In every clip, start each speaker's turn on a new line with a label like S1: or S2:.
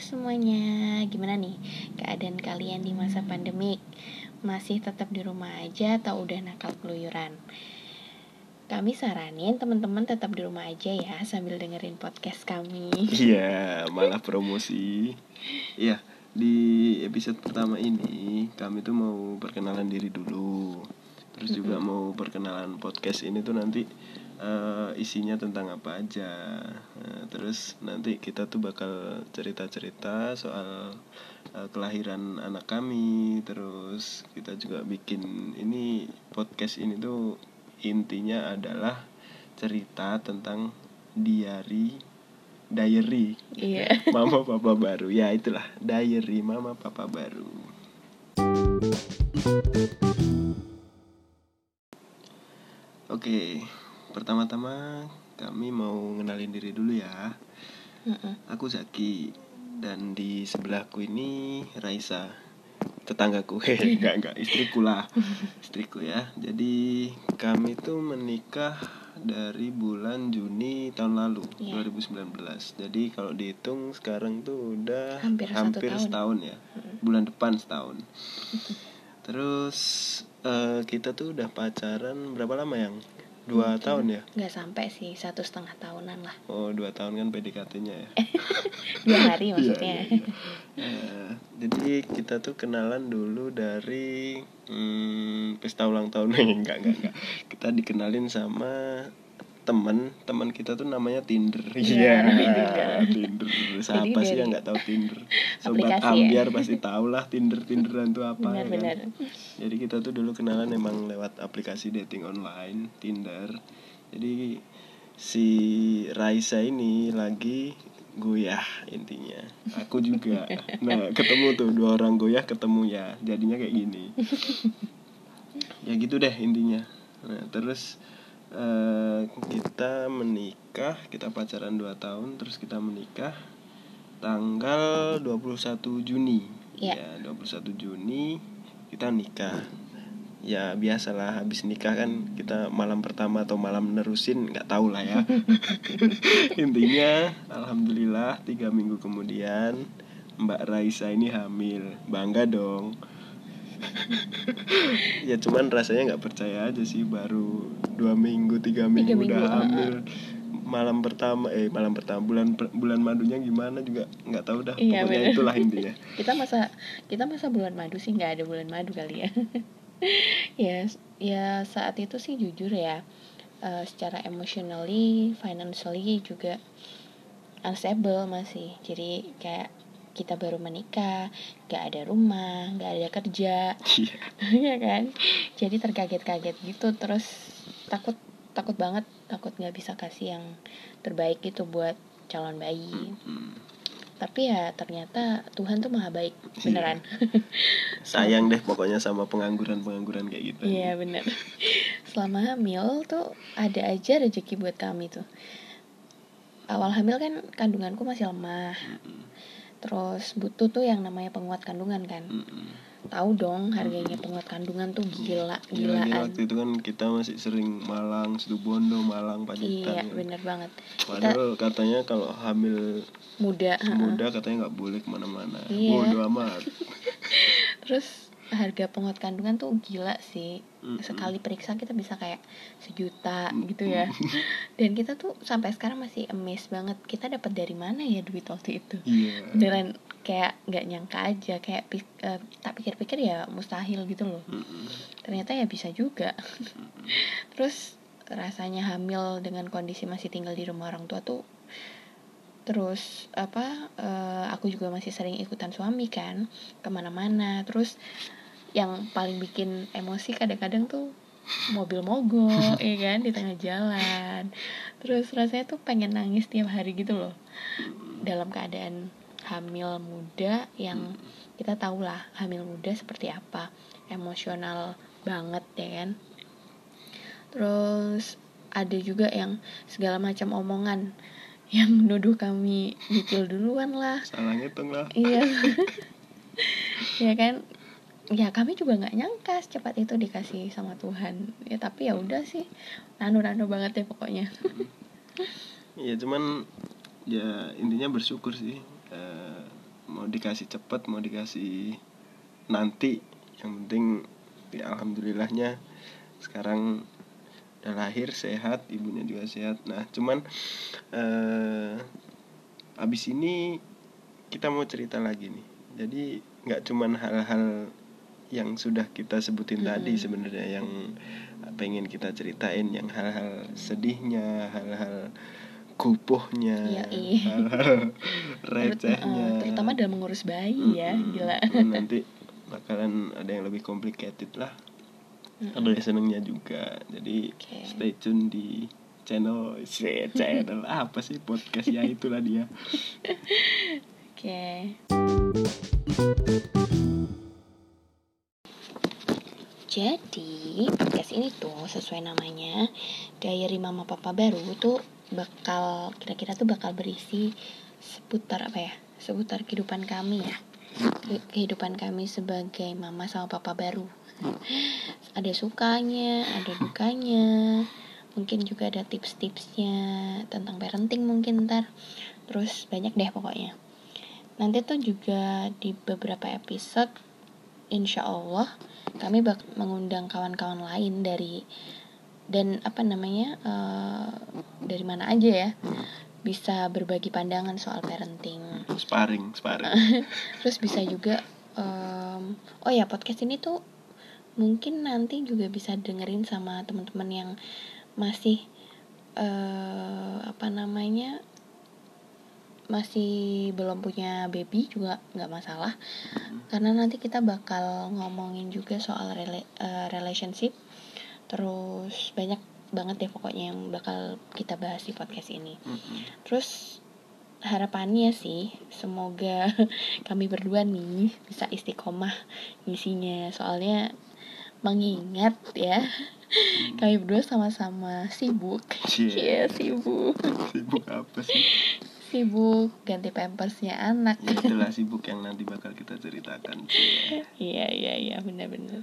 S1: semuanya, gimana nih keadaan kalian di masa pandemik? Masih tetap di rumah aja atau udah nakal keluyuran? Kami saranin teman-teman tetap di rumah aja ya sambil dengerin podcast kami.
S2: Iya, malah promosi. Iya, di episode pertama ini kami tuh mau perkenalan diri dulu. Terus juga mau perkenalan podcast ini tuh nanti uh, isinya tentang apa aja. Uh, terus nanti kita tuh bakal cerita-cerita soal uh, kelahiran anak kami. Terus kita juga bikin ini podcast ini tuh intinya adalah cerita tentang diary diary
S1: Iya.
S2: mama papa baru ya itulah diary mama papa baru oke pertama-tama kami mau ngenalin diri dulu ya.
S1: Mm-mm.
S2: aku Zaki dan di sebelahku ini Raisa tetanggaku. Enggak enggak istriku lah. Istriku ya. Jadi kami tuh menikah dari bulan Juni tahun lalu
S1: Iya.
S2: 2019 jadi kalau dihitung sekarang tuh udah
S1: Hampir satu tahun.
S2: setahun ya. Bulan depan setahun. Terus eh, kita tuh udah pacaran berapa lama yang dua tahun ya
S1: Nggak sampai sih satu setengah tahunan lah.
S2: oh dua tahun kan PDKT-nya ya
S1: Dua hari maksudnya.
S2: Iya, iya. Eh, jadi kita tuh kenalan dulu dari hmm, pesta ulang tahun enggak enggak enggak. Kita dikenalin sama teman teman kita tuh namanya Tinder.
S1: Iya,
S2: Iya, Tinder. Siapa
S1: Jadi
S2: sih yang nggak tahu Tinder? Sobat
S1: aplikasi ya?
S2: ambiar pasti tahu lah Tinder Tinderan tuh apa. ya kan?
S1: Benar-benar.
S2: Jadi kita tuh dulu kenalan emang lewat aplikasi dating online Tinder. Jadi si Raisa ini lagi goyah intinya. Aku juga. Nah, ketemu tuh dua orang goyah ketemu ya. Jadinya kayak gini. ya gitu deh intinya. Nah, terus eh, kita menikah, kita pacaran 2 tahun, terus kita menikah tanggal 21 Juni.
S1: Iya.
S2: Ya, 21 Juni kita nikah. Ya biasalah habis nikah kan kita malam pertama atau malam nerusin nggak tahu lah ya. Intinya alhamdulillah tiga minggu kemudian Mbak Raisa ini hamil, bangga dong. Ya cuman rasanya nggak percaya aja sih baru dua minggu tiga minggu,
S1: minggu,
S2: udah
S1: uh-uh.
S2: hamil. Malam pertama eh malam pertama bulan bulan madunya gimana juga nggak tahu dah.
S1: Iya,
S2: pokoknya
S1: bener.
S2: itulah intinya.
S1: Kita masa kita masa bulan madu sih nggak ada bulan madu kali ya. Ya ya saat itu sih jujur ya eh, secara emotionally financially juga unstable masih. Jadi kayak kita baru menikah nggak ada rumah nggak ada kerja
S2: Iya.
S1: ya kan jadi terkaget-kaget gitu terus takut takut banget takut nggak bisa kasih yang terbaik gitu buat calon bayi
S2: Hmm.
S1: tapi ya ternyata Tuhan tuh maha baik
S2: Iya.
S1: beneran
S2: sayang deh pokoknya sama pengangguran pengangguran kayak gitu
S1: iya bener selama hamil tuh ada aja rezeki buat kami tuh awal hamil kan kandunganku masih lemah
S2: Mm-mm.
S1: Terus butuh tuh yang namanya penguat kandungan kan
S2: Mm-mm.
S1: tahu dong harganya penguat kandungan tuh gila
S2: Gila,
S1: gilaan
S2: waktu itu kan kita masih sering Malang, Situbondo, Malang,
S1: iya
S2: Pacitan. kan.
S1: bener banget kita
S2: Padahal katanya kalau hamil
S1: muda
S2: muda katanya nggak boleh ke mana-mana.
S1: Iya.
S2: Bodoh amat.
S1: terus harga penguat kandungan tuh gila sih. Sekali periksa kita bisa kayak sejuta gitu ya. Dan kita tuh sampai sekarang masih amazed banget kita dapat dari mana ya duit waktu itu?
S2: Iya.
S1: beneran kayak nggak nyangka aja kayak eh, tak pikir-pikir ya mustahil gitu loh. Ternyata ya bisa juga. Terus rasanya hamil dengan kondisi masih tinggal di rumah orang tua tuh terus apa eh, aku juga masih sering ikutan suami kan ke mana-mana. Terus yang paling bikin emosi kadang-kadang tuh mobil mogok ya kan di tengah jalan. Terus rasanya tuh pengen nangis tiap hari gitu loh. Dalam keadaan hamil muda yang kita tahu lah hamil muda seperti apa. Emosional banget ya kan. Terus ada juga yang segala macam omongan yang nuduh kami nyicil duluan lah.
S2: Salah ngitung lah.
S1: iya. Ya kan ya kami juga nggak nyangka secepat itu dikasih sama Tuhan. Ya tapi ya udah sih. Nano nano banget ya pokoknya.
S2: Ya cuman ya intinya bersyukur sih. Eh, dikasih cepet mau dikasih nanti. Yang penting ya alhamdulillahnya sekarang udah lahir sehat ibunya juga sehat. Nah cuman eh abis ini kita mau cerita lagi nih. Jadi nggak cuman hal-hal yang sudah kita sebutin tadi
S1: Mm-mm.
S2: sebenarnya yang pengen kita ceritain yang hal-hal sedihnya hal-hal kupuhnya
S1: Yoi.
S2: hal-hal
S1: Terut-
S2: recehnya
S1: eh, terutama dalam mengurus bayi ya
S2: Mm-mm.
S1: gila
S2: nanti bakalan ada yang lebih complicated lah
S1: Mm-mm.
S2: ada yang senengnya juga jadi
S1: Oke.
S2: stay tune di channel channel apa sih podcast ya itulah dia
S1: Oke. Jadi podcast ini tuh sesuai namanya Diary Mama Papa Baru tuh bakal kira-kira tuh bakal berisi seputar apa ya? Seputar kehidupan kami ya. Ke- Kehidupan kami sebagai mama sama papa baru. Ada sukanya, ada dukanya. Mungkin juga ada tips-tipsnya tentang parenting mungkin ntar. Terus banyak deh pokoknya. Nanti tuh juga di beberapa episode insya Allah kami bak mengundang kawan-kawan lain dari dan apa namanya eh, dari mana aja ya bisa berbagi pandangan soal parenting.
S2: Sparring sparring.
S1: Terus bisa juga em, oh ya podcast ini tuh mungkin nanti juga bisa dengerin sama teman-teman yang masih eh apa namanya masih belum punya baby juga nggak masalah. Karena nanti kita bakal ngomongin juga soal rela- eh, relationship. Terus banyak banget deh pokoknya yang bakal kita bahas di podcast ini.
S2: Mm-mm.
S1: terus harapannya sih semoga kami berdua nih bisa istiqomah ngisinya. Soalnya mengingat ya kami berdua sama-sama sibuk. Iya sibuk.
S2: Sibuk apa sih
S1: sibuk ganti pampersnya anak
S2: ya itulah sibuk yang nanti bakal kita ceritakan.
S1: Iya iya iya bener-bener.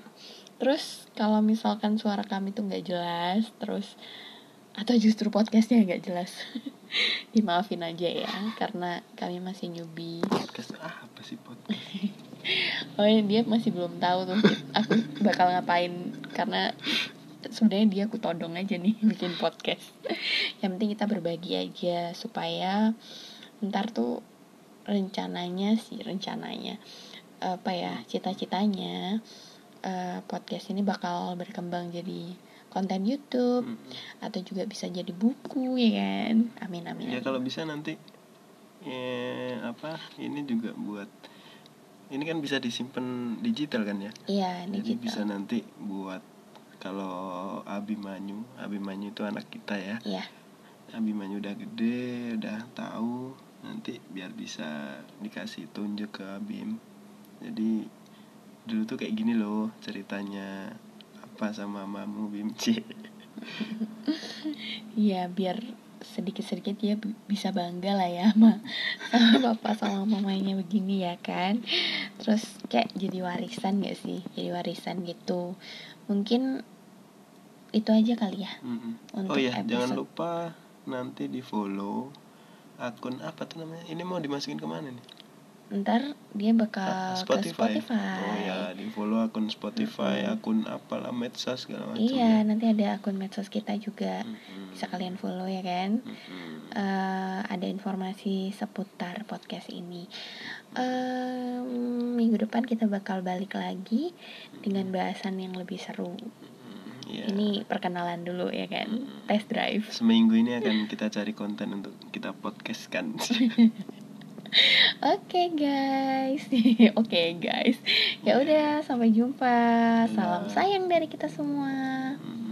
S1: Terus kalau misalkan suara kami tuh nggak jelas, terus atau justru podcastnya nggak jelas, dimaafin aja ya, karena kami masih newbie.
S2: podcast ah, apa sih podcast
S1: Oh iya, dia masih belum tahu tuh aku bakal ngapain karena sebenarnya dia aku todong aja nih bikin podcast. Yang penting kita berbagi aja supaya ntar tuh rencananya sih rencananya apa ya cita-citanya eh, podcast ini bakal berkembang jadi konten YouTube
S2: Mm-mm.
S1: atau juga bisa jadi buku ya kan amin amin,
S2: ya
S1: amin.
S2: kalau bisa nanti eh apa ini juga buat ini kan bisa disimpan digital kan ya
S1: iya
S2: jadi
S1: digital
S2: bisa nanti buat kalau Abimanyu Abimanyu itu anak kita ya.
S1: Iya.
S2: Abimanyu udah gede udah tahu nanti biar bisa dikasih tunjuk ke Abim. Jadi dulu tuh kayak gini loh ceritanya apa sama mamu Bim? Cie.
S1: Iya biar sedikit-sedikit dia bi- bisa bangga lah ya sama, sama bapak sama mamanya begini ya kan. Terus kayak jadi warisan gak sih? Jadi warisan gitu. Mungkin itu aja kali ya
S2: Mm-mm.
S1: Untuk
S2: oh ya jangan
S1: episode-
S2: lupa nanti di follow akun apa tuh namanya ini mau dimasukin ke mana nih
S1: Ntar dia bakal
S2: Ah,
S1: ke Spotify
S2: oh ya di follow akun Spotify
S1: Mm-mm.
S2: akun apalah medsos segala macam
S1: Iya
S2: ya.
S1: nanti ada akun medsos kita juga
S2: Mm-mm.
S1: Bisa kalian follow ya kan
S2: Mm-mm.
S1: eh, ada informasi seputar podcast ini. Em, minggu depan kita bakal balik lagi dengan bahasan yang lebih seru.
S2: Mm, iya.
S1: Ini perkenalan dulu ya kan,
S2: Mm.
S1: test drive.
S2: seminggu ini akan kita cari konten untuk kita podcast kan
S1: Oke guys, oke guys. Ya udah sampai jumpa. Salam
S2: Dadah.
S1: sayang dari kita semua.
S2: Mm.